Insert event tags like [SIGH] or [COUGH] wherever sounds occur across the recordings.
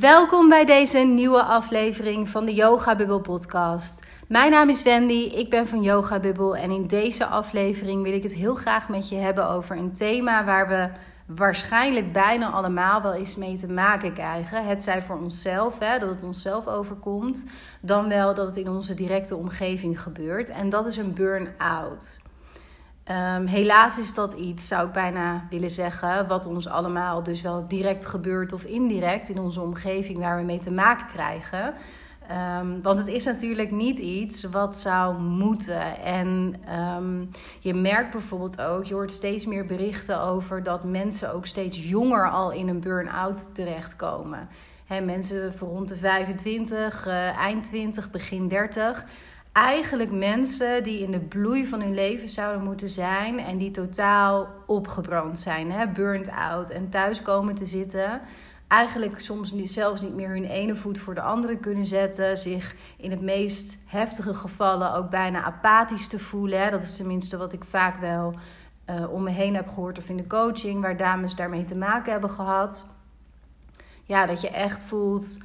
Welkom bij deze nieuwe aflevering van de Yoga Bubble podcast. Mijn naam is Wendy, ik ben van Yoga Bubble en in deze aflevering wil ik het heel graag met je hebben over een thema waar we waarschijnlijk bijna allemaal wel eens mee te maken krijgen. Het zij voor onszelf, hè, dat het onszelf overkomt, dan wel dat het in onze directe omgeving gebeurt en dat is een burn-out. Um, helaas is dat iets, zou ik bijna willen zeggen, wat ons allemaal dus wel direct gebeurt of indirect in onze omgeving waar we mee te maken krijgen. Um, want het is natuurlijk niet iets wat zou moeten. En um, je merkt bijvoorbeeld ook, je hoort steeds meer berichten over dat mensen ook steeds jonger al in een burn-out terechtkomen. Mensen voor rond de 25, uh, eh, eind 20, begin 30 eigenlijk mensen die in de bloei van hun leven zouden moeten zijn en die totaal opgebrand zijn, hè, burnt out en thuis komen te zitten. Eigenlijk soms zelfs niet meer hun ene voet voor de andere kunnen zetten. Zich in het meest heftige gevallen ook bijna apathisch te voelen. Hè. Dat is tenminste wat ik vaak wel uh, om me heen heb gehoord of in de coaching, waar dames daarmee te maken hebben gehad. Ja, dat je echt voelt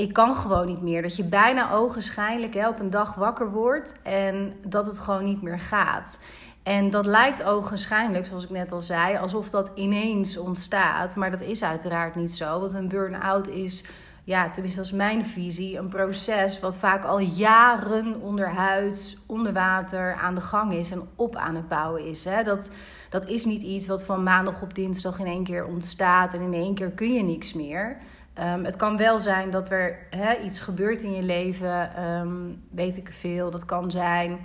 ik kan gewoon niet meer. Dat je bijna ogenschijnlijk hè, op een dag wakker wordt en dat het gewoon niet meer gaat. En dat lijkt ogenschijnlijk, zoals ik net al zei, alsof dat ineens ontstaat. Maar dat is uiteraard niet zo. Want een burn-out is, ja, tenminste als mijn visie, een proces wat vaak al jaren onderhuids, onder water aan de gang is en op aan het bouwen is. Hè. Dat, dat is niet iets wat van maandag op dinsdag in één keer ontstaat en in één keer kun je niks meer. Um, het kan wel zijn dat er iets gebeurt in je leven, um, weet ik veel. Dat kan zijn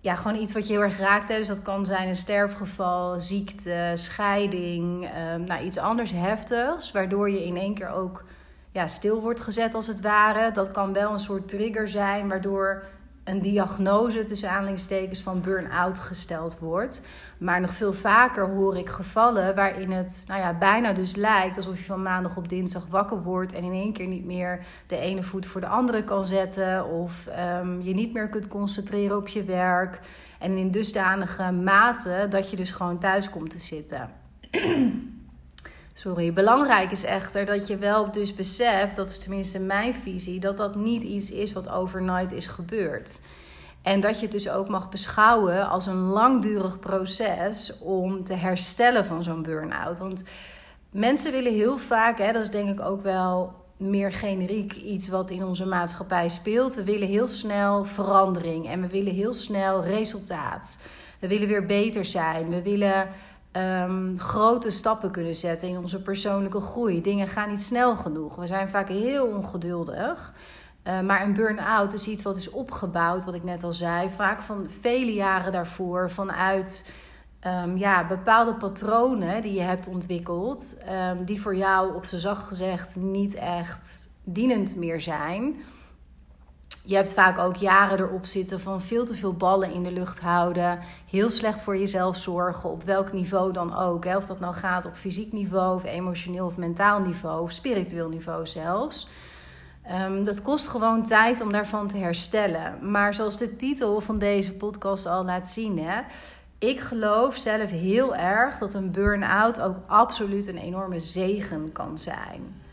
ja, gewoon iets wat je heel erg raakt. Dus dat kan zijn een sterfgeval, ziekte, scheiding, um, nou, iets anders heftigs. Waardoor je in één keer ook ja, stil wordt gezet als het ware. Dat kan wel een soort trigger zijn waardoor een diagnose tussen aanleidingstekens van burn-out gesteld wordt. Maar nog veel vaker hoor ik gevallen waarin het nou ja, bijna dus lijkt alsof je van maandag op dinsdag wakker wordt en in één keer niet meer de ene voet voor de andere kan zetten. Of um, je niet meer kunt concentreren op je werk. En in dusdanige mate dat je dus gewoon thuis komt te zitten. [CLEARS THROAT] Sorry. Belangrijk is echter dat je wel dus beseft, dat is tenminste mijn visie, dat dat niet iets is wat overnight is gebeurd. En dat je het dus ook mag beschouwen als een langdurig proces om te herstellen van zo'n burn-out. Want mensen willen heel vaak, hè, dat is denk ik ook wel meer generiek iets wat in onze maatschappij speelt. We willen heel snel verandering en we willen heel snel resultaat. We willen weer beter zijn. We willen um, grote stappen kunnen zetten in onze persoonlijke groei. Dingen gaan niet snel genoeg. We zijn vaak heel ongeduldig. Uh, maar een burn-out is iets wat is opgebouwd, wat ik net al zei, vaak van vele jaren daarvoor, vanuit um, ja, bepaalde patronen die je hebt ontwikkeld, um, die voor jou op z'n zacht gezegd niet echt dienend meer zijn je hebt vaak ook jaren erop zitten van veel te veel ballen in de lucht houden. Heel slecht voor jezelf zorgen, op welk niveau dan ook. Hè? Of dat nou gaat op fysiek niveau, of emotioneel of mentaal niveau, of spiritueel niveau zelfs. Um, dat kost gewoon tijd om daarvan te herstellen. Maar zoals de titel van deze podcast al laat zien, hè, ik geloof zelf heel erg dat een burn-out ook absoluut een enorme zegen kan zijn.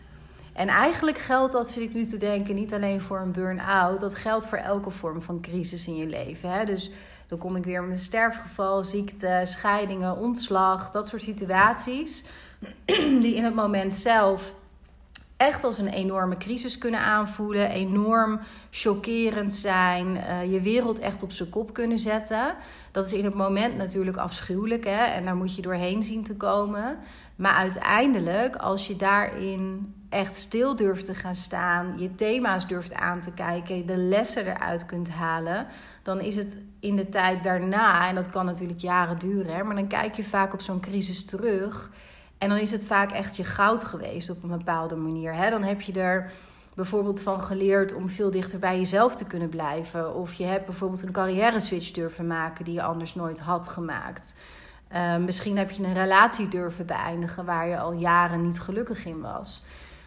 En eigenlijk geldt dat, zit ik nu te denken, niet alleen voor een burn-out. Dat geldt voor elke vorm van crisis in je leven. Hè? Dus dan kom ik weer met een sterfgeval, ziekte, scheidingen, ontslag. Dat soort situaties [CLEARS THROAT] die in het moment zelf echt als een enorme crisis kunnen aanvoelen. Enorm chockerend zijn. Uh, je wereld echt op zijn kop kunnen zetten. Dat is in het moment natuurlijk afschuwelijk. Hè? En daar moet je doorheen zien te komen. Maar uiteindelijk, als je daarin echt stil durft te gaan staan, je thema's durft aan te kijken, de lessen eruit kunt halen, dan is het in de tijd daarna, en dat kan natuurlijk jaren duren, hè, maar dan kijk je vaak op zo'n crisis terug. En dan is het vaak echt je goud geweest op een bepaalde manier. Hè? Dan heb je er bijvoorbeeld van geleerd om veel dichter bij jezelf te kunnen blijven. Of je hebt bijvoorbeeld een carrière switch durven maken die je anders nooit had gemaakt. Uh, misschien heb je een relatie durven beëindigen waar je al jaren niet gelukkig in was.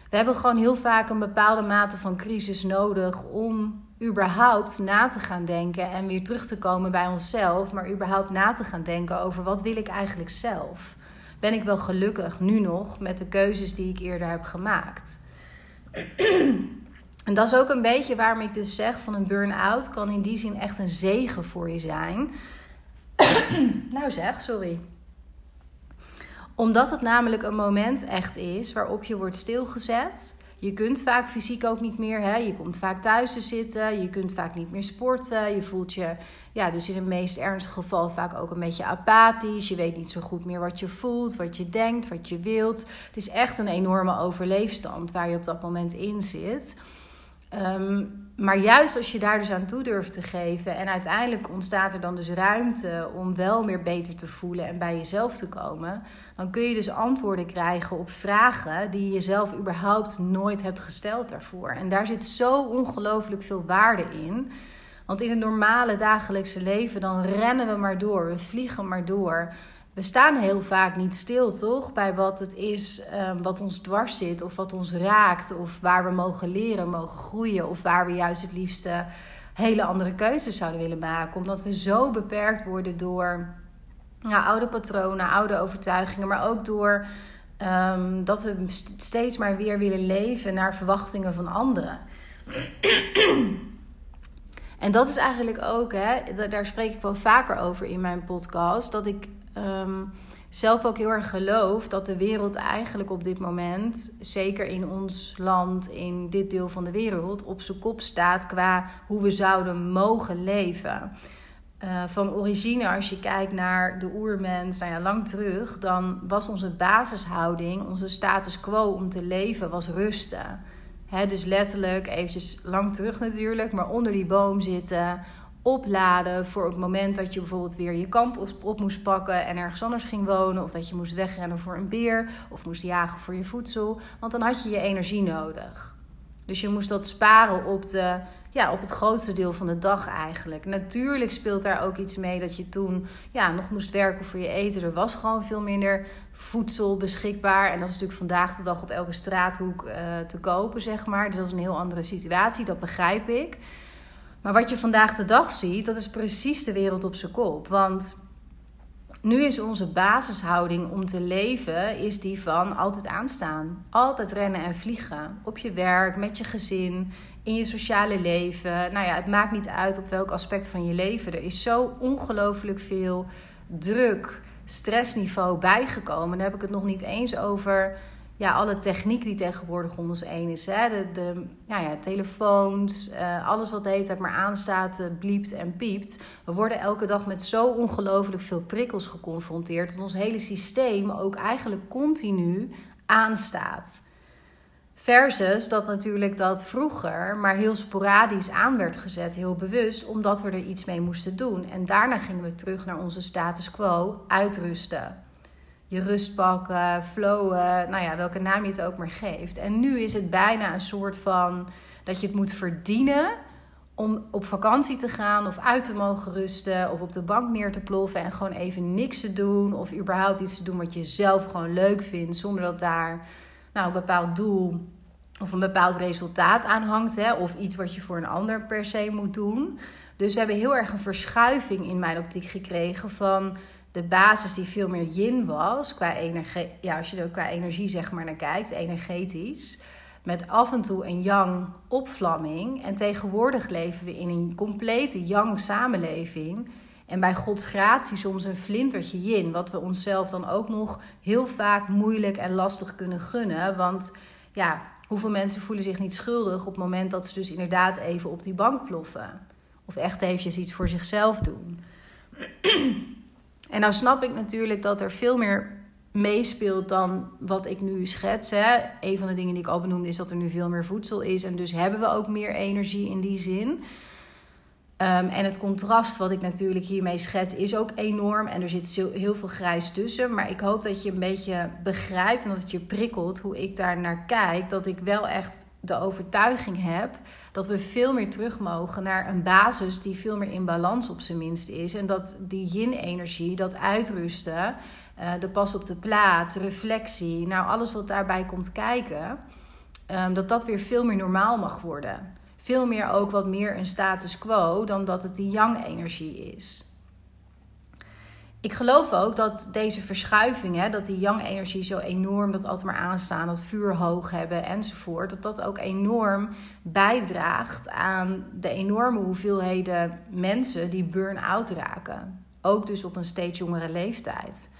We hebben gewoon heel vaak een bepaalde mate van crisis nodig om überhaupt na te gaan denken en weer terug te komen bij onszelf, maar überhaupt na te gaan denken over wat wil ik eigenlijk zelf? Ben ik wel gelukkig nu nog met de keuzes die ik eerder heb gemaakt? En dat is ook een beetje waarom ik dus zeg van een burn-out kan in die zin echt een zegen voor je zijn. [COUGHS] nou zeg, sorry. Omdat het namelijk een moment echt is waarop je wordt stilgezet je kunt vaak fysiek ook niet meer. Hè? Je komt vaak thuis te zitten. Je kunt vaak niet meer sporten. Je voelt je, ja, dus in het meest ernstige geval vaak ook een beetje apathisch. Je weet niet zo goed meer wat je voelt, wat je denkt, wat je wilt. Het is echt een enorme overleefstand waar je op dat moment in zit. Ehm, maar juist als je daar dus aan toe durft te geven en uiteindelijk ontstaat er dan dus ruimte om wel meer beter te voelen en bij jezelf te komen, dan kun je dus antwoorden krijgen op vragen die je zelf überhaupt nooit hebt gesteld daarvoor. En daar zit zo ongelooflijk veel waarde in. Want in het normale dagelijkse leven dan rennen we maar door, we vliegen maar door we staan heel vaak niet stil, toch? Bij wat het is um, wat ons dwars zit, of wat ons raakt, of waar we mogen leren, mogen groeien, of waar we juist het liefste hele andere keuzes zouden willen maken. Omdat we zo beperkt worden door ja, oude patronen, oude overtuigingen, maar ook door um, dat we steeds maar weer willen leven naar verwachtingen van anderen. En dat is eigenlijk ook, hè, daar spreek ik wel vaker over in mijn podcast, dat ik um, zelf ook heel erg geloof dat de wereld eigenlijk op dit moment, zeker in ons land, in dit deel van de wereld, op zijn kop staat qua hoe we zouden mogen leven. Uh, van origine, als je kijkt naar de oermens, nou ja, lang terug, dan was onze basishouding, onze status quo om te leven, was rusten. Dus letterlijk, eventjes lang terug natuurlijk, maar onder die boom zitten, opladen voor het moment dat je bijvoorbeeld weer je kamp op moest pakken en ergens anders ging wonen. Of dat je moest wegrennen voor een beer of moest jagen voor je voedsel. Want dan had je je energie nodig. Dus je moest dat sparen op, de, ja, op het grootste deel van de dag eigenlijk. Natuurlijk speelt daar ook iets mee dat je toen ja, nog moest werken voor je eten. Er was gewoon veel minder voedsel beschikbaar. En dat is natuurlijk vandaag de dag op elke straathoek uh, te kopen, zeg maar. Dus dat is een heel andere situatie, dat begrijp ik. Maar wat je vandaag de dag ziet, dat is precies de wereld op zijn kop. Want nu is onze basishouding om te leven, is die van altijd aanstaan. Altijd rennen en vliegen. Op je werk, met je gezin, in je sociale leven. Nou ja, het maakt niet uit op welk aspect van je leven. Er is zo ongelooflijk veel druk, stressniveau bijgekomen. Dan heb ik het nog niet eens over ja, alle techniek die tegenwoordig om ons heen is. Hè? De, de ja, ja, telefoons, uh, alles wat de hele maar aanstaat, uh, bliept en piept. We worden elke dag met zo ongelooflijk veel prikkels geconfronteerd. Dat ons hele systeem ook eigenlijk continu aanstaat. Versus dat natuurlijk dat vroeger maar heel sporadisch aan werd gezet, heel bewust, omdat we er iets mee moesten doen. En daarna gingen we terug naar onze status quo, uitrusten je rust pakken, flowen, nou ja, welke naam je het ook maar geeft. En nu is het bijna een soort van dat je het moet verdienen om op vakantie te gaan of uit te mogen rusten of op de bank neer te ploffen en gewoon even niks te doen of überhaupt iets te doen wat je zelf gewoon leuk vindt zonder dat daar nou, een bepaald doel of een bepaald resultaat aan hangt hè, of iets wat je voor een ander per se moet doen. Dus we hebben heel erg een verschuiving in mijn optiek gekregen van de basis die veel meer yin was, qua energie, ja, als je er qua energie zeg maar naar kijkt, energetisch, met af en toe een yang opvlamming. En tegenwoordig leven we in een complete yang samenleving. En bij Gods gratie soms een flintertje yin, wat we onszelf dan ook nog heel vaak moeilijk en lastig kunnen gunnen. Want ja, hoeveel mensen voelen zich niet schuldig op het moment dat ze dus inderdaad even op die bank ploffen. Of echt eventjes iets voor zichzelf doen. En nou snap ik natuurlijk dat er veel meer meespeelt dan wat ik nu schets. Hè. Een van de dingen die ik al benoemde is dat er nu veel meer voedsel is. En dus hebben we ook meer energie in die zin. Ehm, en het contrast wat ik natuurlijk hiermee schets is ook enorm. En er zit heel veel grijs tussen. Maar ik hoop dat je een beetje begrijpt en dat het je prikkelt hoe ik daar naar kijk. Dat ik wel echt de overtuiging heb dat we veel meer terug mogen naar een basis die veel meer in balans op zijn minst is. En dat die yin-energie, dat uitrusten, uh, de pas op de plaats, reflectie, nou alles wat daarbij komt kijken, um, dat dat weer veel meer normaal mag worden. Veel meer ook wat meer een status quo dan dat het die yang-energie is. Ik geloof ook dat deze verschuiving, hè, dat die yang-energie zo enorm, dat altijd maar aanstaan, dat vuur hoog hebben enzovoort, dat dat ook enorm bijdraagt aan de enorme hoeveelheden mensen die burn-out raken. Ook dus op een steeds jongere leeftijd.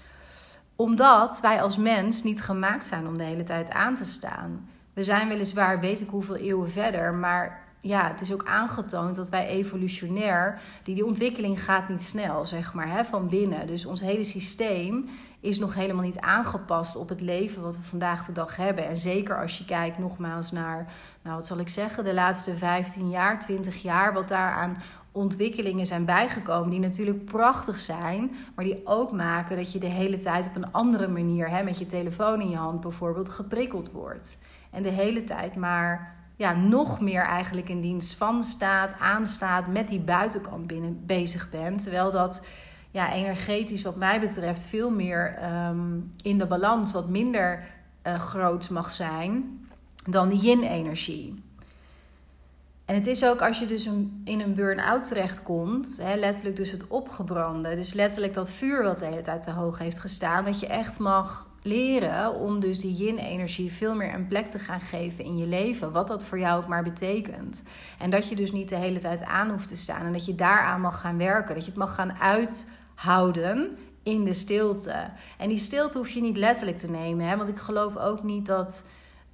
Omdat wij als mens niet gemaakt zijn om de hele tijd aan te staan. We zijn weliswaar, weet ik hoeveel eeuwen verder, maar ja, het is ook aangetoond dat wij evolutionair, die, die ontwikkeling gaat niet snel, zeg maar, hè, van binnen. Dus ons hele systeem is nog helemaal niet aangepast op het leven wat we vandaag de dag hebben. En zeker als je kijkt nogmaals naar, nou wat zal ik zeggen, de laatste 15 jaar, 20 jaar, wat daar aan ontwikkelingen zijn bijgekomen, die natuurlijk prachtig zijn, maar die ook maken dat je de hele tijd op een andere manier, hè, met je telefoon in je hand bijvoorbeeld, geprikkeld wordt. En de hele tijd maar ja, nog meer eigenlijk in dienst van staat, aanstaat, met die buitenkant binnen bezig bent. Terwijl dat ja, energetisch, wat mij betreft, veel meer ehm, in de balans wat minder uh, groot mag zijn dan de yin-energie. En het is ook als je dus in een burn-out terechtkomt, hè, letterlijk dus het opgebrande, dus letterlijk dat vuur wat de hele tijd te hoog heeft gestaan, dat je echt mag leren om dus die yin-energie veel meer een plek te gaan geven in je leven. Wat dat voor jou ook maar betekent. En dat je dus niet de hele tijd aan hoeft te staan. En dat je daaraan mag gaan werken. Dat je het mag gaan uithouden in de stilte. En die stilte hoef je niet letterlijk te nemen. Hè? Want ik geloof ook niet dat.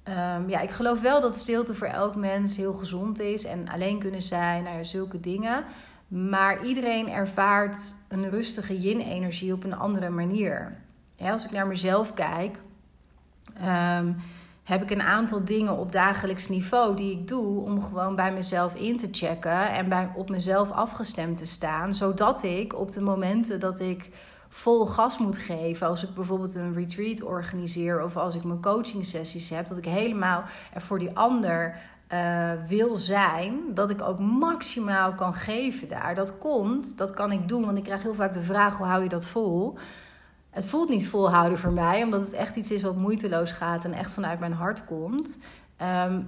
Um, ja, ik geloof wel dat stilte voor elk mens heel gezond is. En alleen kunnen zijn, nou ja, zulke dingen. Maar iedereen ervaart een rustige yin-energie op een andere manier als ik naar mezelf kijk, ehm, heb ik een aantal dingen op dagelijks niveau die ik doe om gewoon bij mezelf in te checken en bij, op mezelf afgestemd te staan, zodat ik op de momenten dat ik vol gas moet geven, als ik bijvoorbeeld een retreat organiseer of als ik mijn coaching sessies heb, dat ik helemaal er voor die ander uh, wil zijn, dat ik ook maximaal kan geven daar. Dat komt, dat kan ik doen, want ik krijg heel vaak de vraag: hoe hou je dat vol? Het voelt niet volhouden voor mij, omdat het echt iets is wat moeiteloos gaat en echt vanuit mijn hart komt. Ehm,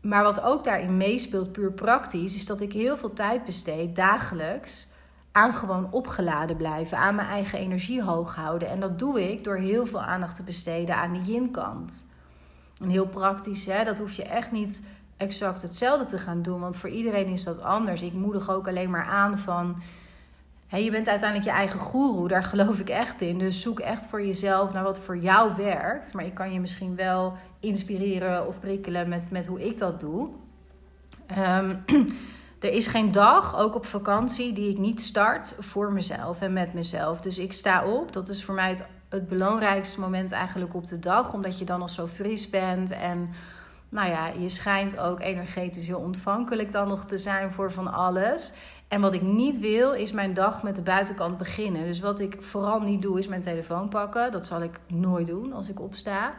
maar wat ook daarin meespeelt, puur praktisch, is dat ik heel veel tijd besteed dagelijks aan gewoon opgeladen blijven, aan mijn eigen energie hoog houden. En dat doe ik door heel veel aandacht te besteden aan die yin-kant. En heel praktisch, hè, dat hoef je echt niet exact hetzelfde te gaan doen, want voor iedereen is dat anders. Ik moedig ook alleen maar aan van je bent uiteindelijk je eigen goeroe, daar geloof ik echt in. Dus zoek echt voor jezelf naar wat voor jou werkt. Maar ik kan je misschien wel inspireren of prikkelen met, met hoe ik dat doe. Ehm, [CLEARS THROAT] er is geen dag, ook op vakantie, die ik niet start voor mezelf en met mezelf. Dus ik sta op. Dat is voor mij het, het belangrijkste moment eigenlijk op de dag. Omdat je dan nog zo fris bent en nou ja, je schijnt ook energetisch heel ontvankelijk dan nog te zijn voor van alles. En wat ik niet wil, is mijn dag met de buitenkant beginnen. Dus wat ik vooral niet doe, is mijn telefoon pakken. Dat zal ik nooit doen als ik opsta.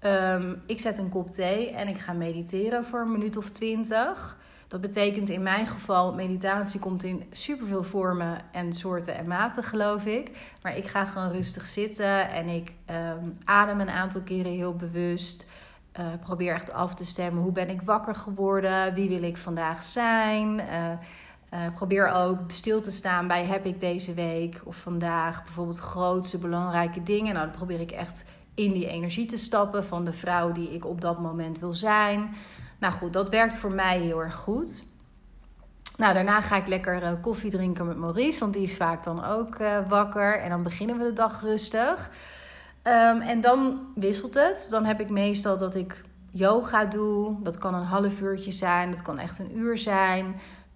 Um, ik zet een kop thee en ik ga mediteren voor een minuut of twintig. Dat betekent in mijn geval, meditatie komt in superveel vormen en soorten en maten, geloof ik. Maar ik ga gewoon rustig zitten en ik um, adem een aantal keren heel bewust. Uh, probeer echt af te stemmen. Hoe ben ik wakker geworden? Wie wil ik vandaag zijn? Uh, uh, probeer ook stil te staan bij heb ik deze week of vandaag bijvoorbeeld grootste belangrijke dingen. Nou, dan probeer ik echt in die energie te stappen van de vrouw die ik op dat moment wil zijn. Nou goed, dat werkt voor mij heel erg goed. Nou, daarna ga ik lekker uh, koffie drinken met Maurice, want die is vaak dan ook uh, wakker. En dan beginnen we de dag rustig. Um, en dan wisselt het. Dan heb ik meestal dat ik yoga doe. Dat kan een half uurtje zijn, dat kan echt een uur zijn.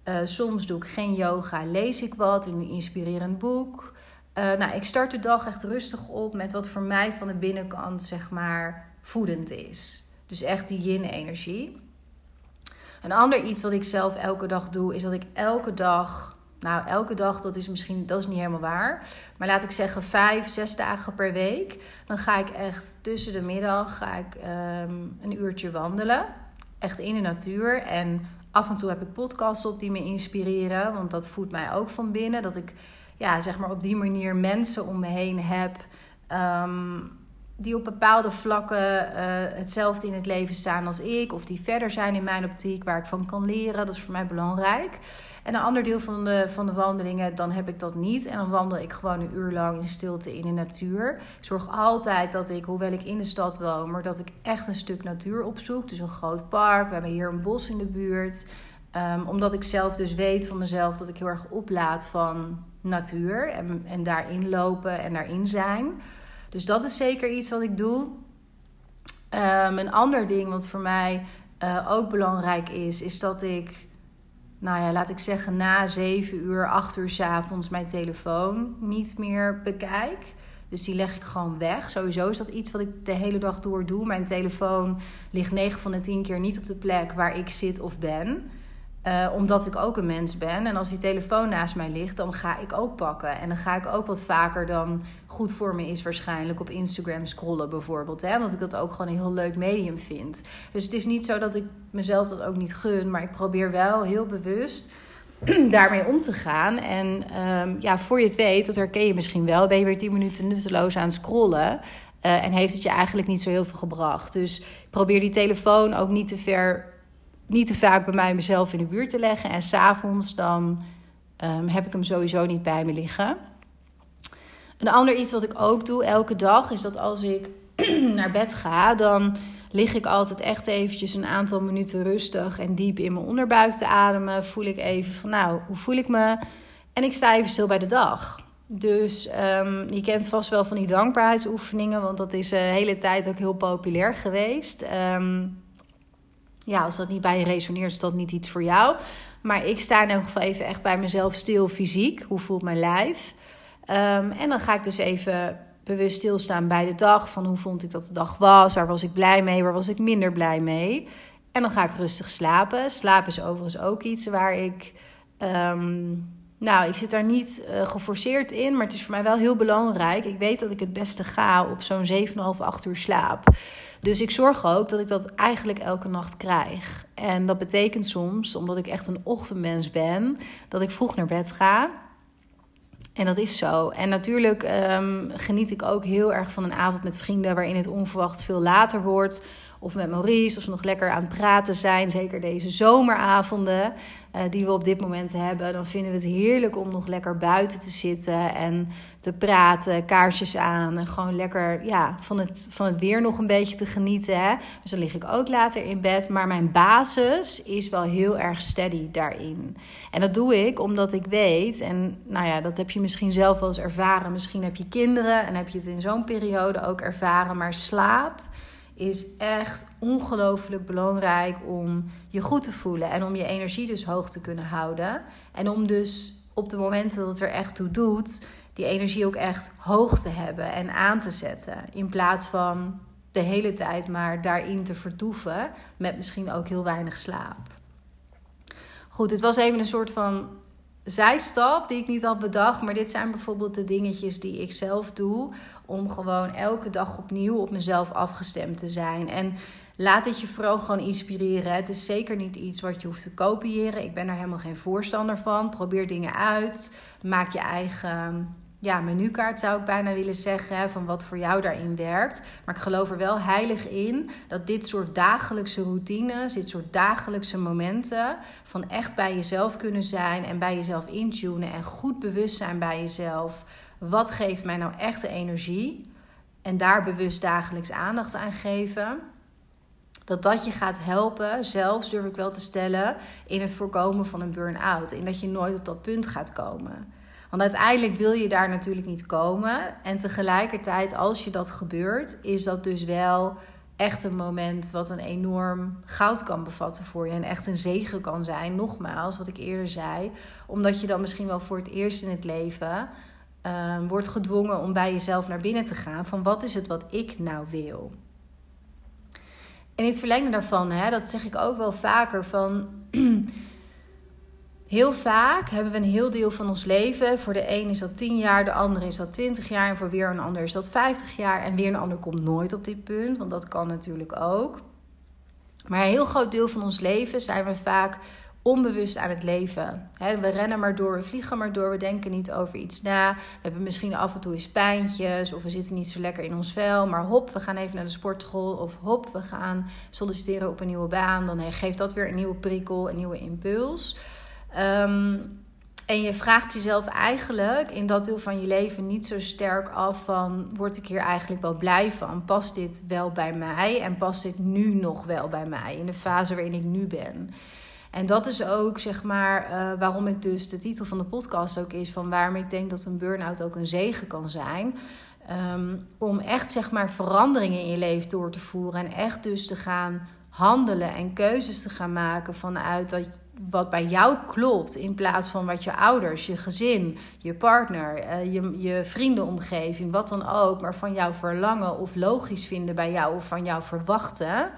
Uh, soms doe ik geen yoga, lees ik wat, een inspirerend boek. Uh, nou, ik start de dag echt rustig op met wat voor mij van de binnenkant, zeg maar, voedend is. Dus echt die yin-energie. Een ander iets wat ik zelf elke dag doe, is dat ik elke dag, nou, elke dag, dat is misschien, dat is niet helemaal waar. Maar laat ik zeggen, vijf, zes dagen per week. Dan ga ik echt tussen de middag ga ik, um, een uurtje wandelen. Echt in de natuur. En Af en toe heb ik podcasts op die me inspireren, want dat voedt mij ook van binnen. Dat ik ja, zeg maar op die manier mensen om me heen heb. Um, die op bepaalde vlakken uh, hetzelfde in het leven staan als ik, of die verder zijn in mijn optiek, waar ik van kan leren. Dat is voor mij belangrijk. En een ander deel van de, van de wandelingen, dan heb ik dat niet. En dan wandel ik gewoon een uur lang in stilte in de natuur. Zorg altijd dat ik, hoewel ik in de stad woon, maar dat ik echt een stuk natuur opzoek. Dus een groot park. We hebben hier een bos in de buurt. Um, omdat ik zelf dus weet van mezelf dat ik heel erg oplaad van natuur. En, en daarin lopen en daarin zijn. Dus dat is zeker iets wat ik doe. Um, een ander ding wat voor mij uh, ook belangrijk is, is dat ik, nou ja, laat ik zeggen, na 7 uur, 8 uur s avonds mijn telefoon niet meer bekijk. Dus die leg ik gewoon weg. Sowieso is dat iets wat ik de hele dag door doe. Mijn telefoon ligt 9 van de 10 keer niet op de plek waar ik zit of ben. Uh, omdat ik ook een mens ben. En als die telefoon naast mij ligt, dan ga ik ook pakken. En dan ga ik ook wat vaker dan goed voor me is waarschijnlijk op Instagram scrollen bijvoorbeeld. Hè? Omdat ik dat ook gewoon een heel leuk medium vind. Dus het is niet zo dat ik mezelf dat ook niet gun. Maar ik probeer wel heel bewust [CLEARS THROAT] daarmee om te gaan. En um, ja, voor je het weet, dat herken je misschien wel, ben je weer 10 minuten nutteloos aan het scrollen. Uh, en heeft het je eigenlijk niet zo heel veel gebracht. Dus probeer die telefoon ook niet te ver niet te vaak bij mij mezelf in de buurt te leggen. En s'avonds dan um, heb ik hem sowieso niet bij me liggen. Een ander iets wat ik ook doe elke dag is dat als ik [CLEARS THROAT] naar bed ga, dan lig ik altijd echt eventjes een aantal minuten rustig en diep in mijn onderbuik te ademen. Voel ik even van nou, hoe voel ik me? En ik sta even stil bij de dag. Dus um, je kent vast wel van die dankbaarheidsoefeningen, want dat is de hele tijd ook heel populair geweest. Um, ja, als dat niet bij je resoneert, is dat niet iets voor jou. Maar ik sta in elk geval even echt bij mezelf stil fysiek. Hoe voelt mijn lijf? Um, en dan ga ik dus even bewust stilstaan bij de dag. Van hoe vond ik dat de dag was? Waar was ik blij mee? Waar was ik minder blij mee? En dan ga ik rustig slapen. Slapen is overigens ook iets waar ik. Um, nou, ik zit daar niet uh, geforceerd in, maar het is voor mij wel heel belangrijk. Ik weet dat ik het beste ga op zo'n 7,5, 8 uur slaap. Dus ik zorg ook dat ik dat eigenlijk elke nacht krijg. En dat betekent soms, omdat ik echt een ochtendmens ben, dat ik vroeg naar bed ga. En dat is zo. En natuurlijk um, geniet ik ook heel erg van een avond met vrienden waarin het onverwacht veel later wordt of met Maurice, of we nog lekker aan het praten zijn. Zeker deze zomeravonden uh, die we op dit moment hebben. Dan vinden we het heerlijk om nog lekker buiten te zitten en te praten, kaarsjes aan. En gewoon lekker ja, van, het, van het weer nog een beetje te genieten. Hè? Dus dan lig ik ook later in bed. Maar mijn basis is wel heel erg steady daarin. En dat doe ik omdat ik weet, en nou ja, dat heb je misschien zelf wel eens ervaren. Misschien heb je kinderen en heb je het in zo'n periode ook ervaren. Maar slaap is echt ongelooflijk belangrijk om je goed te voelen en om je energie dus hoog te kunnen houden. En om dus op de momenten dat het er echt toe doet, die energie ook echt hoog te hebben en aan te zetten. In plaats van de hele tijd maar daarin te vertoeven met misschien ook heel weinig slaap. Goed, het was even een soort van zijstap die ik niet had bedacht. Maar dit zijn bijvoorbeeld de dingetjes die ik zelf doe. Om gewoon elke dag opnieuw op mezelf afgestemd te zijn. En laat het je vooral gewoon inspireren. Het is zeker niet iets wat je hoeft te kopiëren. Ik ben er helemaal geen voorstander van. Probeer dingen uit. Maak je eigen ja, menukaart zou ik bijna willen zeggen, van wat voor jou daarin werkt. Maar ik geloof er wel heilig in dat dit soort dagelijkse routines, dit soort dagelijkse momenten van echt bij jezelf kunnen zijn en bij jezelf intunen en goed bewust zijn bij jezelf. Wat geeft mij nou echt de energie? En daar bewust dagelijks aandacht aan geven. Dat dat je gaat helpen, zelfs durf ik wel te stellen, in het voorkomen van een burn-out. In dat je nooit op dat punt gaat komen. Want uiteindelijk wil je daar natuurlijk niet komen. En tegelijkertijd, als je dat gebeurt, is dat dus wel echt een moment wat een enorm goud kan bevatten voor je. En echt een zegen kan zijn. Nogmaals, wat ik eerder zei. Omdat je dan misschien wel voor het eerst in het leven uh, wordt gedwongen om bij jezelf naar binnen te gaan. Van wat is het wat ik nou wil? En in het verlengde daarvan, hè, dat zeg ik ook wel vaker van. [CLEARS THROAT] Heel vaak hebben we een heel deel van ons leven. Voor de een is dat 10 jaar, de ander is dat 20 jaar en voor weer een ander is dat 50 jaar. En weer een ander komt nooit op dit punt, want dat kan natuurlijk ook. Maar een heel groot deel van ons leven zijn we vaak onbewust aan het leven. we rennen maar door, we vliegen maar door, we denken niet over iets na. We hebben misschien af en toe eens pijntjes of we zitten niet zo lekker in ons vel. Maar hop, we gaan even naar de sportschool of hop, we gaan solliciteren op een nieuwe baan. Dan geeft dat weer een nieuwe prikkel, een nieuwe impuls. Ehm, en je vraagt jezelf eigenlijk in dat deel van je leven niet zo sterk af van... word ik hier eigenlijk wel blij van? Past dit wel bij mij? En past dit nu nog wel bij mij? In de fase waarin ik nu ben. En dat is ook zeg maar uh, waarom ik dus de titel van de podcast ook is... van waarom ik denk dat een burn-out ook een zegen kan zijn... Um, om echt zeg maar veranderingen in je leven door te voeren... en echt dus te gaan handelen en keuzes te gaan maken vanuit dat wat bij jou klopt, in plaats van wat je ouders, je gezin, je partner, uh, je, je vriendenomgeving, wat dan ook, maar van jou verlangen of logisch vinden bij jou of van jou verwachten,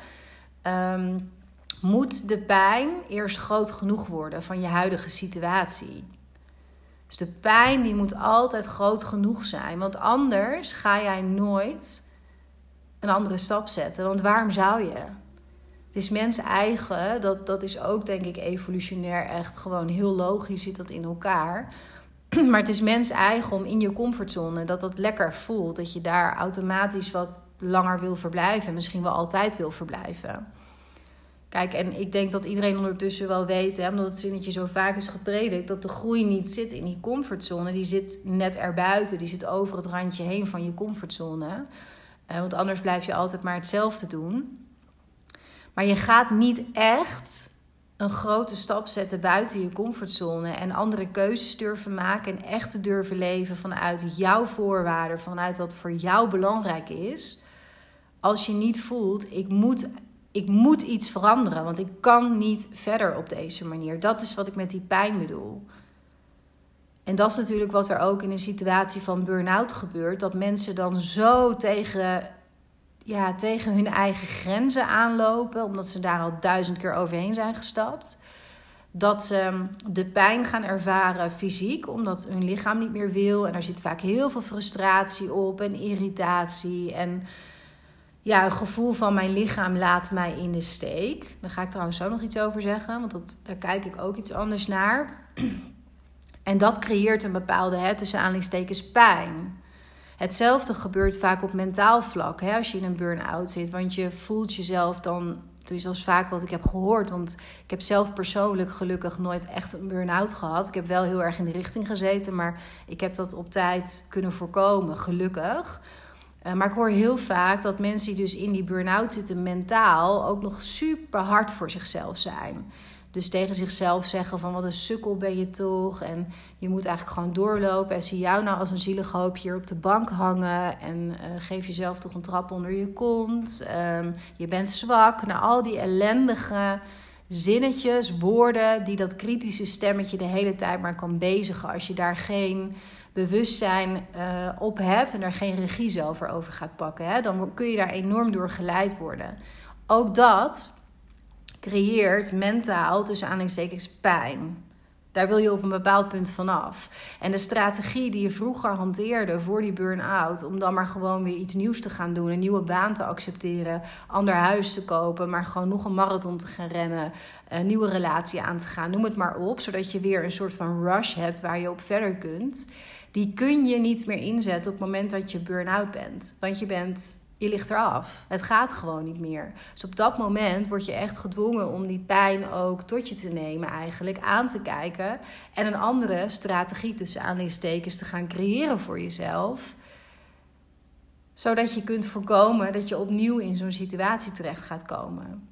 um, moet de pijn eerst groot genoeg worden van je huidige situatie. Dus de pijn die moet altijd groot genoeg zijn, want anders ga jij nooit een andere stap zetten. Want waarom zou je? Het is mens eigen, dat, dat is ook denk ik evolutionair echt gewoon heel logisch zit dat in elkaar. [CLEARS THROAT] Maar het is mens eigen om in je comfortzone, dat dat lekker voelt. Dat je daar automatisch wat langer wil verblijven. Misschien wel altijd wil verblijven. Kijk, en ik denk dat iedereen ondertussen wel weet, hè, omdat het zinnetje zo vaak is gepredikt, dat de groei niet zit in die comfortzone. Die zit net erbuiten, die zit over het randje heen van je comfortzone. Uh, want anders blijf je altijd maar hetzelfde doen. Maar je gaat niet echt een grote stap zetten buiten je comfortzone en andere keuzes durven maken en echt te durven leven vanuit jouw voorwaarden, vanuit wat voor jou belangrijk is. Als je niet voelt, ik moet, ik moet iets veranderen, want ik kan niet verder op deze manier. Dat is wat ik met die pijn bedoel. En dat is natuurlijk wat er ook in een situatie van burn-out gebeurt. Dat mensen dan zo tegen ja, tegen hun eigen grenzen aanlopen, omdat ze daar al duizend keer overheen zijn gestapt. Dat ze de pijn gaan ervaren fysiek, omdat hun lichaam niet meer wil. En daar zit vaak heel veel frustratie op en irritatie. En ja, een gevoel van mijn lichaam laat mij in de steek. Daar ga ik trouwens zo nog iets over zeggen, want dat, daar kijk ik ook iets anders naar. [CLEARS THROAT] En dat creëert een bepaalde, hè, tussen pijn. Hetzelfde gebeurt vaak op mentaal vlak hè, als je in een burn-out zit. Want je voelt jezelf dan, dus dat vaak wat ik heb gehoord. Want ik heb zelf persoonlijk gelukkig nooit echt een burn-out gehad. Ik heb wel heel erg in de richting gezeten, maar ik heb dat op tijd kunnen voorkomen, gelukkig. Uh, maar ik hoor heel vaak dat mensen die dus in die burn-out zitten mentaal ook nog super hard voor zichzelf zijn. Dus tegen zichzelf zeggen van wat een sukkel ben je toch. En je moet eigenlijk gewoon doorlopen. En zie jou nou als een zielig hoopje hier op de bank hangen. En uh, geef jezelf toch een trap onder je kont. Um, je bent zwak. Nou, al die ellendige zinnetjes, woorden die dat kritische stemmetje de hele tijd maar kan bezigen. Als je daar geen bewustzijn uh, op hebt en daar geen regie over, over gaat pakken. Hè, dan kun je daar enorm door geleid worden. Ook dat creëert mentaal, tussen aanhalingstekens, pijn. Daar wil je op een bepaald punt vanaf. En de strategie die je vroeger hanteerde voor die burn-out, om dan maar gewoon weer iets nieuws te gaan doen, een nieuwe baan te accepteren, ander huis te kopen, maar gewoon nog een marathon te gaan rennen, een nieuwe relatie aan te gaan, noem het maar op, zodat je weer een soort van rush hebt waar je op verder kunt. Die kun je niet meer inzetten op het moment dat je burn-out bent. Want je bent je ligt eraf. Het gaat gewoon niet meer. Dus op dat moment word je echt gedwongen om die pijn ook tot je te nemen, eigenlijk aan te kijken. En een andere strategie tussen aanleidingstekens te gaan creëren voor jezelf. Zodat je kunt voorkomen dat je opnieuw in zo'n situatie terecht gaat komen.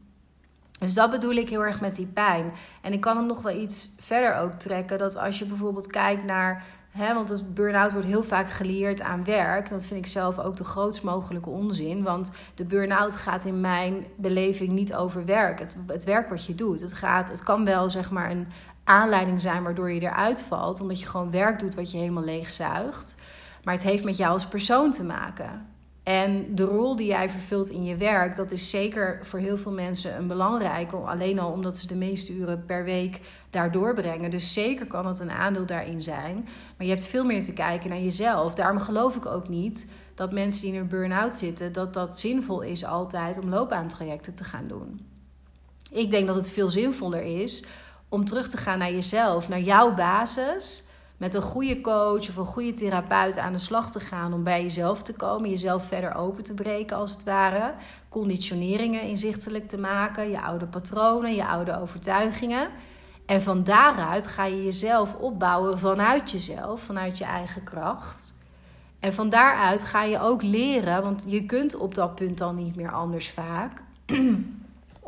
Dus dat bedoel ik heel erg met die pijn. En ik kan hem nog wel iets verder ook trekken. Dat als je bijvoorbeeld kijkt naar Want het burn-out wordt heel vaak geleerd aan werk. Dat vind ik zelf ook de grootst mogelijke onzin. Want de burn-out gaat in mijn beleving niet over werk. Het, het werk wat je doet. Het, gaat, het kan wel zeg maar een aanleiding zijn waardoor je eruit valt. Omdat je gewoon werk doet wat je helemaal leegzuigt. Maar het heeft met jou als persoon te maken. En de rol die jij vervult in je werk, dat is zeker voor heel veel mensen een belangrijke. Alleen al omdat ze de meeste uren per week daar doorbrengen. Dus zeker kan het een aandeel daarin zijn. Maar je hebt veel meer te kijken naar jezelf. Daarom geloof ik ook niet dat mensen die in een burn-out zitten, dat dat zinvol is altijd om loopbaantrajecten te gaan doen. Ik denk dat het veel zinvoller is om terug te gaan naar jezelf, naar jouw basis. Met een goede coach of een goede therapeut aan de slag te gaan om bij jezelf te komen, jezelf verder open te breken als het ware. Conditioneringen inzichtelijk te maken, je oude patronen, je oude overtuigingen. En van daaruit ga je jezelf opbouwen vanuit jezelf, vanuit je eigen kracht. En van daaruit ga je ook leren, want je kunt op dat punt al niet meer anders vaak. [CLEARS THROAT]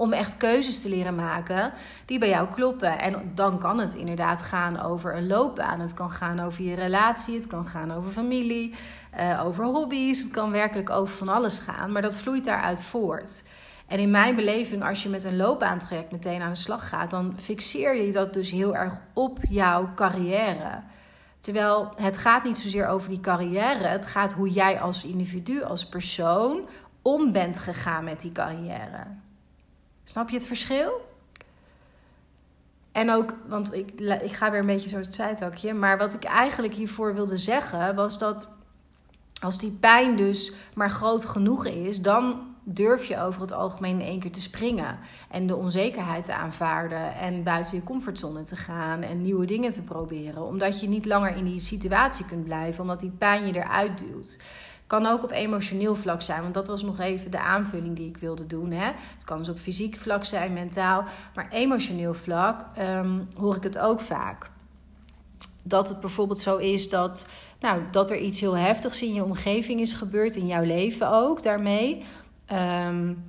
om echt keuzes te leren maken die bij jou kloppen. En dan kan het inderdaad gaan over een loopbaan. Het kan gaan over je relatie, het kan gaan over familie, uh, over hobby's. Het kan werkelijk over van alles gaan, maar dat vloeit daaruit voort. En in mijn beleving, als je met een loopbaantraject meteen aan de slag gaat, dan fixeer je dat dus heel erg op jouw carrière. Terwijl het gaat niet zozeer over die carrière, het gaat hoe jij als individu, als persoon om bent gegaan met die carrière. Snap je het verschil? En ook, want ik, ik ga weer een beetje zo het zijtakje. Maar wat ik eigenlijk hiervoor wilde zeggen was dat als die pijn dus maar groot genoeg is, dan durf je over het algemeen in één keer te springen. En de onzekerheid te aanvaarden. En buiten je comfortzone te gaan. En nieuwe dingen te proberen. Omdat je niet langer in die situatie kunt blijven. Omdat die pijn je eruit duwt. Kan ook op emotioneel vlak zijn, want dat was nog even de aanvulling die ik wilde doen. Hè? Het kan dus op fysiek vlak zijn, mentaal. Maar emotioneel vlak ehm, hoor ik het ook vaak. Dat het bijvoorbeeld zo is dat, nou, dat er iets heel heftigs in je omgeving is gebeurd, in jouw leven ook daarmee. Um,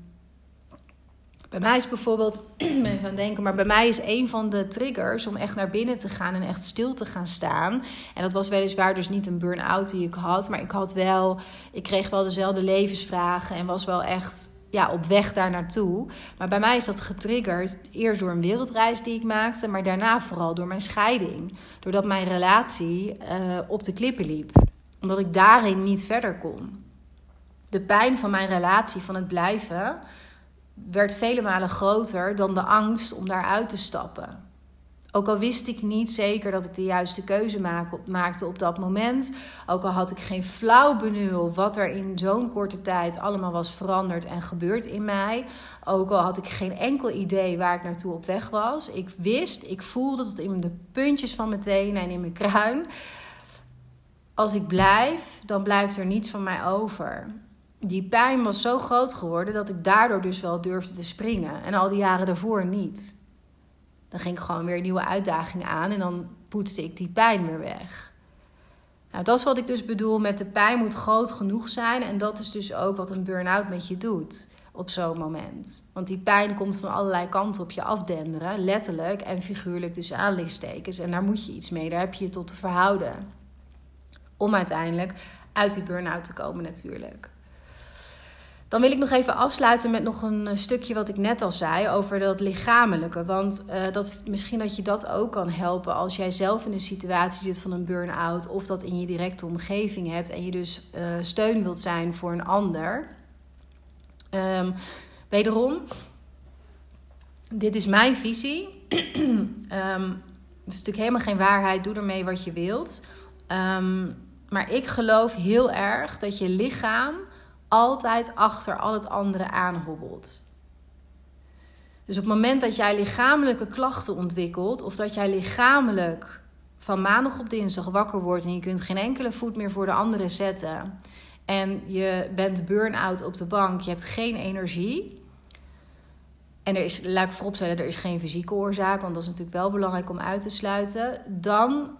bij mij is bijvoorbeeld, [CLEARS THROAT] ben gaan denken, maar bij mij is een van de triggers om echt naar binnen te gaan en echt stil te gaan staan. En dat was weliswaar dus niet een burn-out die ik had, maar ik had wel, ik kreeg wel dezelfde levensvragen en was wel echt ja, op weg daar naartoe. Maar bij mij is dat getriggerd eerst door een wereldreis die ik maakte, maar daarna vooral door mijn scheiding. Doordat mijn relatie uh, op de klippen liep. Omdat ik daarin niet verder kon. De pijn van mijn relatie, van het blijven, werd vele malen groter dan de angst om daaruit te stappen. Ook al wist ik niet zeker dat ik de juiste keuze maakte op dat moment. Ook al had ik geen flauw benul wat er in zo'n korte tijd allemaal was veranderd en gebeurd in mij. Ook al had ik geen enkel idee waar ik naartoe op weg was. Ik wist, ik voelde het in de puntjes van mijn tenen en in mijn kruin. Als ik blijf, dan blijft er niets van mij over die pijn was zo groot geworden dat ik daardoor dus wel durfde te springen. En al die jaren daarvoor niet. Dan ging ik gewoon weer nieuwe uitdagingen aan en dan poetste ik die pijn weer weg. Nou, dat is wat ik dus bedoel met de pijn moet groot genoeg zijn. En dat is dus ook wat een burn-out met je doet op zo'n moment. Want die pijn komt van allerlei kanten op je afdenderen, letterlijk en figuurlijk dus aanlichtstekens. En daar moet je iets mee, daar heb je je tot te verhouden. Om uiteindelijk uit die burn-out te komen natuurlijk. Dan wil ik nog even afsluiten met nog een eh, stukje wat ik net al zei over dat lichamelijke. Want uh, dat, misschien dat je dat ook kan helpen als jij zelf in een situatie zit van een burn-out. Of dat in je directe omgeving hebt en je dus uh, steun wilt zijn voor een ander. Um, wederom, dit is mijn visie. um, [CLEARS THROAT] het is natuurlijk helemaal geen waarheid. Doe ermee wat je wilt. Um, maar ik geloof heel erg dat je lichaam altijd achter al het andere aanhobbelt. Dus op het moment dat jij lichamelijke klachten ontwikkelt, of dat jij lichamelijk van maandag op dinsdag wakker wordt en je kunt geen enkele voet meer voor de andere zetten, en je bent burn-out op de bank, je hebt geen energie. En er is, laat ik vooropstellen, er is geen fysieke oorzaak, want dat is natuurlijk wel belangrijk om uit te sluiten. Dan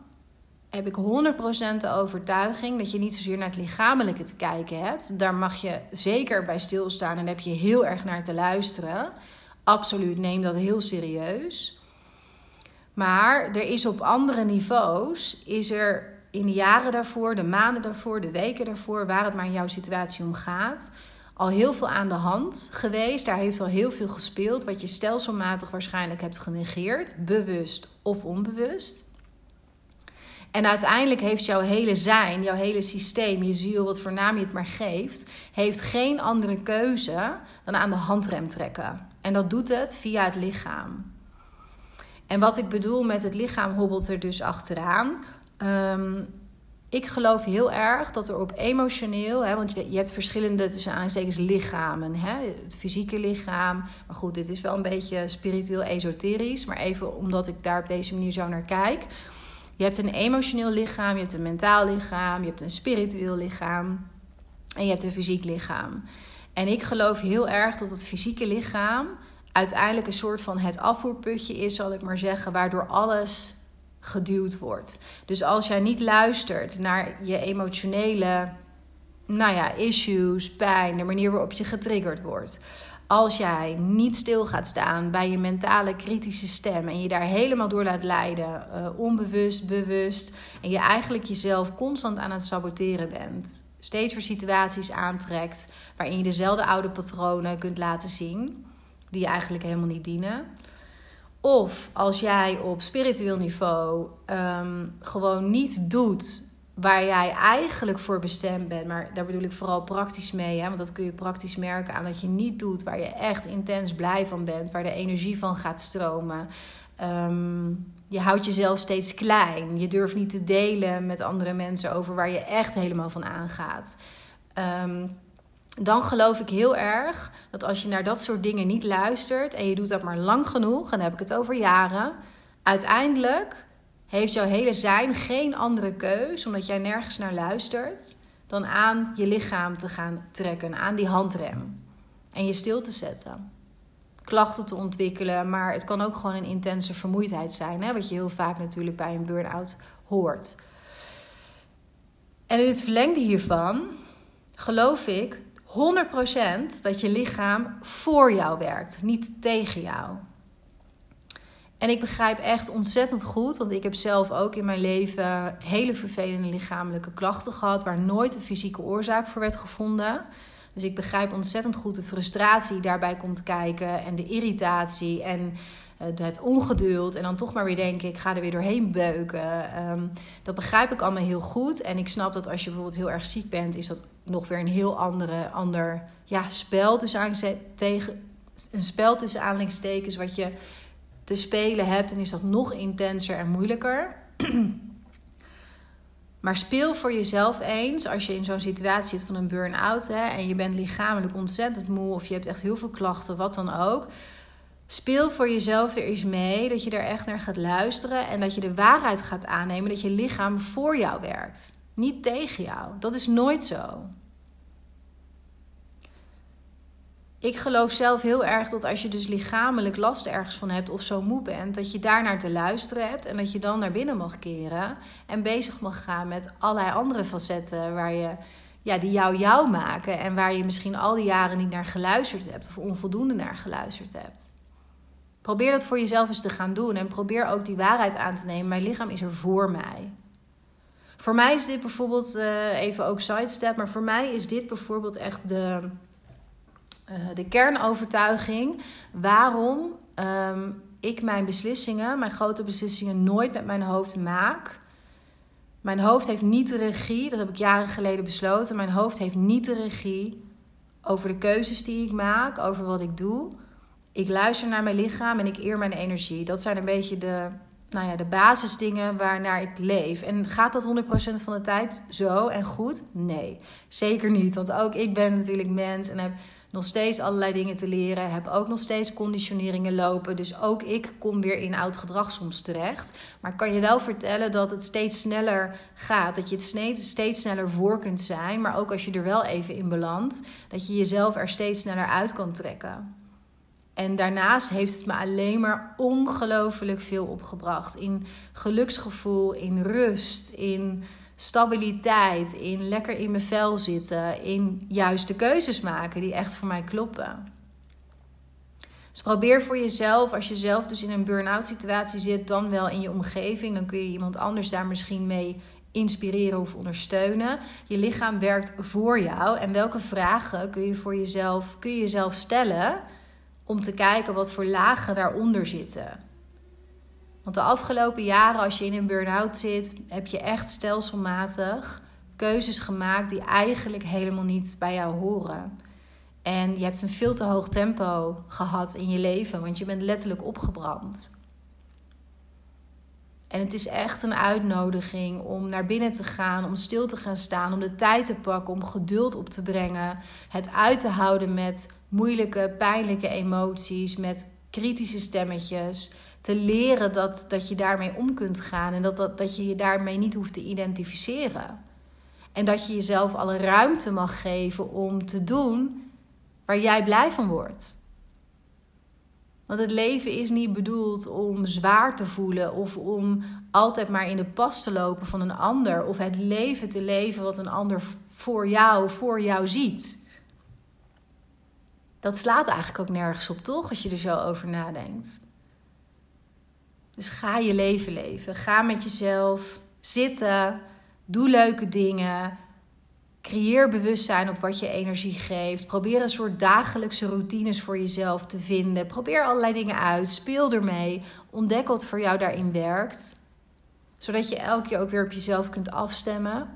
heb ik 100% de overtuiging dat je niet zozeer naar het lichamelijke te kijken hebt. Daar mag je zeker bij stilstaan en heb je heel erg naar te luisteren. Absoluut, neem dat heel serieus. Maar er is op andere niveaus, is er in de jaren daarvoor, de maanden daarvoor, de weken daarvoor, waar het maar in jouw situatie om gaat, al heel veel aan de hand geweest. Daar heeft al heel veel gespeeld, wat je stelselmatig waarschijnlijk hebt genegeerd, bewust of onbewust. En uiteindelijk heeft jouw hele zijn, jouw hele systeem, je ziel, wat voor naam je het maar geeft, heeft geen andere keuze dan aan de handrem trekken. En dat doet het via het lichaam. En wat ik bedoel met het lichaam hobbelt er dus achteraan. Um, ik geloof heel erg dat er op emotioneel, hè, want je, je hebt verschillende tussen aanstekens lichamen. Hè, het fysieke lichaam. Maar goed, dit is wel een beetje spiritueel esoterisch. Maar even omdat ik daar op deze manier zo naar kijk. Je hebt een emotioneel lichaam, je hebt een mentaal lichaam, je hebt een spiritueel lichaam en je hebt een fysiek lichaam. En ik geloof heel erg dat het fysieke lichaam uiteindelijk een soort van het afvoerputje is, zal ik maar zeggen, waardoor alles geduwd wordt. Dus als jij niet luistert naar je emotionele nou ja, issues, pijn, de manier waarop je getriggerd wordt. Als jij niet stil gaat staan bij je mentale kritische stem en je daar helemaal door laat leiden, uh, onbewust, bewust, en je eigenlijk jezelf constant aan het saboteren bent, steeds weer situaties aantrekt waarin je dezelfde oude patronen kunt laten zien, die je eigenlijk helemaal niet dienen of als jij op spiritueel niveau ehm, gewoon niet doet waar jij eigenlijk voor bestemd bent, maar daar bedoel ik vooral praktisch mee, hè, want dat kun je praktisch merken aan dat je niet doet waar je echt intens blij van bent, waar de energie van gaat stromen. Ehm, je houdt jezelf steeds klein. Je durft niet te delen met andere mensen over waar je echt helemaal van aangaat. Um, dan geloof ik heel erg dat als je naar dat soort dingen niet luistert en je doet dat maar lang genoeg, en dan heb ik het over jaren, uiteindelijk heeft jouw hele zijn geen andere keus, omdat jij nergens naar luistert, dan aan je lichaam te gaan trekken, aan die handrem. En je stil te zetten. Klachten te ontwikkelen, maar het kan ook gewoon een intense vermoeidheid zijn, hè, wat je heel vaak natuurlijk bij een burn-out hoort. En in het verlengde hiervan geloof ik 100% dat je lichaam voor jou werkt, niet tegen jou. En ik begrijp echt ontzettend goed, want ik heb zelf ook in mijn leven hele vervelende lichamelijke klachten gehad, waar nooit een fysieke oorzaak voor werd gevonden. Dus ik begrijp ontzettend goed de frustratie die daarbij komt kijken en de irritatie en eh, het ongeduld. En dan toch maar weer denken, ik ga er weer doorheen beuken. Ehm, dat begrijp ik allemaal heel goed. En ik snap dat als je bijvoorbeeld heel erg ziek bent, is dat nog weer een heel andere, ander ja, spel tussen tegen een spel tussen aanleidingstekens wat je te spelen hebt. En is dat nog intenser en moeilijker. Maar speel voor jezelf eens, als je in zo'n situatie zit van een burn-out en je bent lichamelijk ontzettend moe of je hebt echt heel veel klachten, wat dan ook. Speel voor jezelf er eens mee dat je er echt naar gaat luisteren en dat je de waarheid gaat aannemen dat je lichaam voor jou werkt, niet tegen jou. Dat is nooit zo. Ik geloof zelf heel erg dat als je dus lichamelijk last ergens van hebt of zo moe bent, dat je daar naar te luisteren hebt en dat je dan naar binnen mag keren en bezig mag gaan met allerlei andere facetten waar je, ja, die jou jou maken en waar je misschien al die jaren niet naar geluisterd hebt of onvoldoende naar geluisterd hebt. Probeer dat voor jezelf eens te gaan doen en probeer ook die waarheid aan te nemen. Mijn lichaam is er voor mij. Voor mij is dit bijvoorbeeld, uh, even ook sidestep, maar voor mij is dit bijvoorbeeld echt de, uh, de kernovertuiging waarom um, ik mijn beslissingen, mijn grote beslissingen, nooit met mijn hoofd maak. Mijn hoofd heeft niet de regie, dat heb ik jaren geleden besloten. Mijn hoofd heeft niet de regie over de keuzes die ik maak, over wat ik doe ik luister naar mijn lichaam en ik eer mijn energie. Dat zijn een beetje de, nou ja, de basisdingen waarnaar ik leef. En gaat dat 100% van de tijd zo en goed? Nee, zeker niet. Want ook ik ben natuurlijk mens en heb nog steeds allerlei dingen te leren. Heb ook nog steeds conditioneringen lopen. Dus ook ik kom weer in oud gedrag soms terecht. Maar kan je wel vertellen dat het steeds sneller gaat. Dat je het steeds sneller voor kunt zijn. Maar ook als je er wel even in belandt, dat je jezelf er steeds sneller uit kan trekken. En daarnaast heeft het me alleen maar ongelooflijk veel opgebracht. In geluksgevoel, in rust, in stabiliteit, in lekker in mijn vel zitten, in juiste keuzes maken die echt voor mij kloppen. Dus probeer voor jezelf, als je zelf dus in een burn-out situatie zit, dan wel in je omgeving, dan kun je iemand anders daar misschien mee inspireren of ondersteunen. Je lichaam werkt voor jou en welke vragen kun je voor jezelf, kun je jezelf stellen om te kijken wat voor lagen daaronder zitten. Want de afgelopen jaren, als je in een burn-out zit, heb je echt stelselmatig keuzes gemaakt die eigenlijk helemaal niet bij jou horen. En je hebt een veel te hoog tempo gehad in je leven, want je bent letterlijk opgebrand. En het is echt een uitnodiging om naar binnen te gaan, om stil te gaan staan, om de tijd te pakken, om geduld op te brengen. Het uit te houden met moeilijke, pijnlijke emoties, met kritische stemmetjes. Te leren dat, dat je daarmee om kunt gaan en dat, dat, dat je je daarmee niet hoeft te identificeren. En dat je jezelf alle ruimte mag geven om te doen waar jij blij van wordt. Want het leven is niet bedoeld om zwaar te voelen of om altijd maar in de pas te lopen van een ander of het leven te leven wat een ander voor jou, voor jou ziet. Dat slaat eigenlijk ook nergens op, toch? Als je er zo over nadenkt. Dus ga je leven leven. Ga met jezelf zitten. Doe leuke dingen. Creëer bewustzijn op wat je energie geeft. Probeer een soort dagelijkse routines voor jezelf te vinden. Probeer allerlei dingen uit. Speel ermee. Ontdek wat voor jou daarin werkt. Zodat je elke keer ook weer op jezelf kunt afstemmen.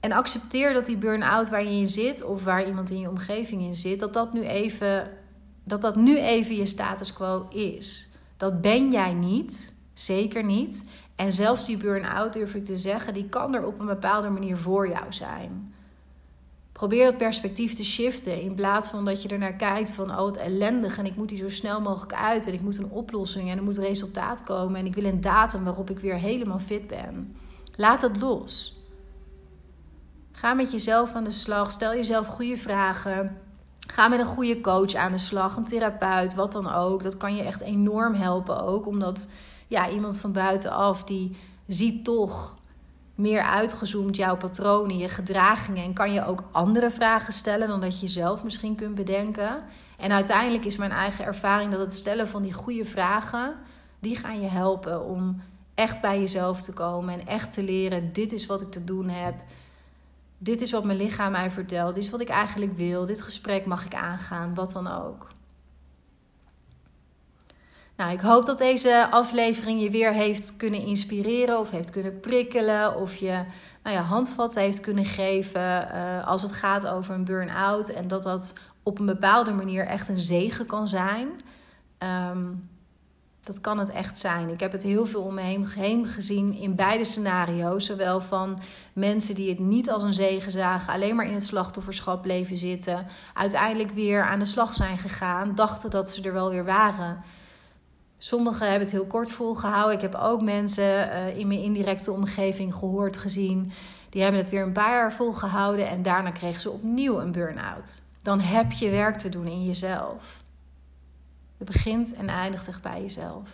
En accepteer dat die burn-out waar je in zit, of waar iemand in je omgeving in zit, dat dat nu even, dat dat nu even je status quo is. Dat ben jij niet, zeker niet. En zelfs die burn-out, durf ik te zeggen, die kan er op een bepaalde manier voor jou zijn. Probeer dat perspectief te shiften in plaats van dat je er naar kijkt van oh het ellendig en ik moet hier zo snel mogelijk uit en ik moet een oplossing en er moet resultaat komen en ik wil een datum waarop ik weer helemaal fit ben. Laat het los. Ga met jezelf aan de slag, stel jezelf goede vragen. Ga met een goede coach aan de slag, een therapeut, wat dan ook. Dat kan je echt enorm helpen ook, omdat ja, iemand van buitenaf die ziet toch meer uitgezoomd jouw patronen, je gedragingen en kan je ook andere vragen stellen dan dat je zelf misschien kunt bedenken. En uiteindelijk is mijn eigen ervaring dat het stellen van die goede vragen, die gaan je helpen om echt bij jezelf te komen en echt te leren: dit is wat ik te doen heb. Dit is wat mijn lichaam mij vertelt. Dit is wat ik eigenlijk wil. Dit gesprek mag ik aangaan, wat dan ook. Nou, ik hoop dat deze aflevering je weer heeft kunnen inspireren of heeft kunnen prikkelen of je nou ja, handvatten heeft kunnen geven uh, als het gaat over een burn-out en dat dat op een bepaalde manier echt een zegen kan zijn. Um, dat kan het echt zijn. Ik heb het heel veel om me heen gezien in beide scenario's. Zowel van mensen die het niet als een zegen zagen, alleen maar in het slachtofferschap bleven zitten. Uiteindelijk weer aan de slag zijn gegaan, dachten dat ze er wel weer waren. Sommigen hebben het heel kort volgehouden. Ik heb ook mensen uh, in mijn indirecte omgeving gehoord, gezien. Die hebben het weer een paar jaar volgehouden en daarna kregen ze opnieuw een burn-out. Dan heb je werk te doen in jezelf. Het begint en eindigt echt bij jezelf.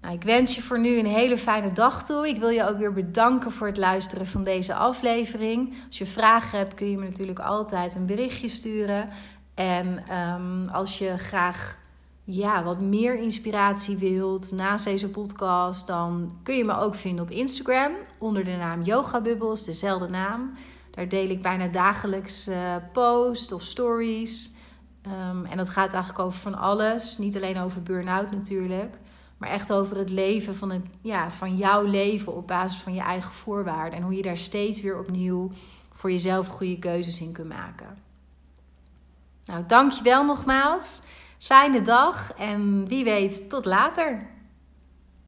Nou, ik wens je voor nu een hele fijne dag toe. Ik wil je ook weer bedanken voor het luisteren van deze aflevering. Als je vragen hebt, kun je me natuurlijk altijd een berichtje sturen. En um, als je graag ja, wat meer inspiratie wilt naast deze podcast, dan kun je me ook vinden op Instagram onder de naam Yoga Bubbles, dezelfde naam. Daar deel ik bijna dagelijks uh, posts of stories. Um, en dat gaat eigenlijk over van alles. Niet alleen over burn-out natuurlijk. Maar echt over het leven van, het, ja, van jouw leven op basis van je eigen voorwaarden. En hoe je daar steeds weer opnieuw voor jezelf goede keuzes in kunt maken. Nou, dankjewel nogmaals. Fijne dag en wie weet tot later.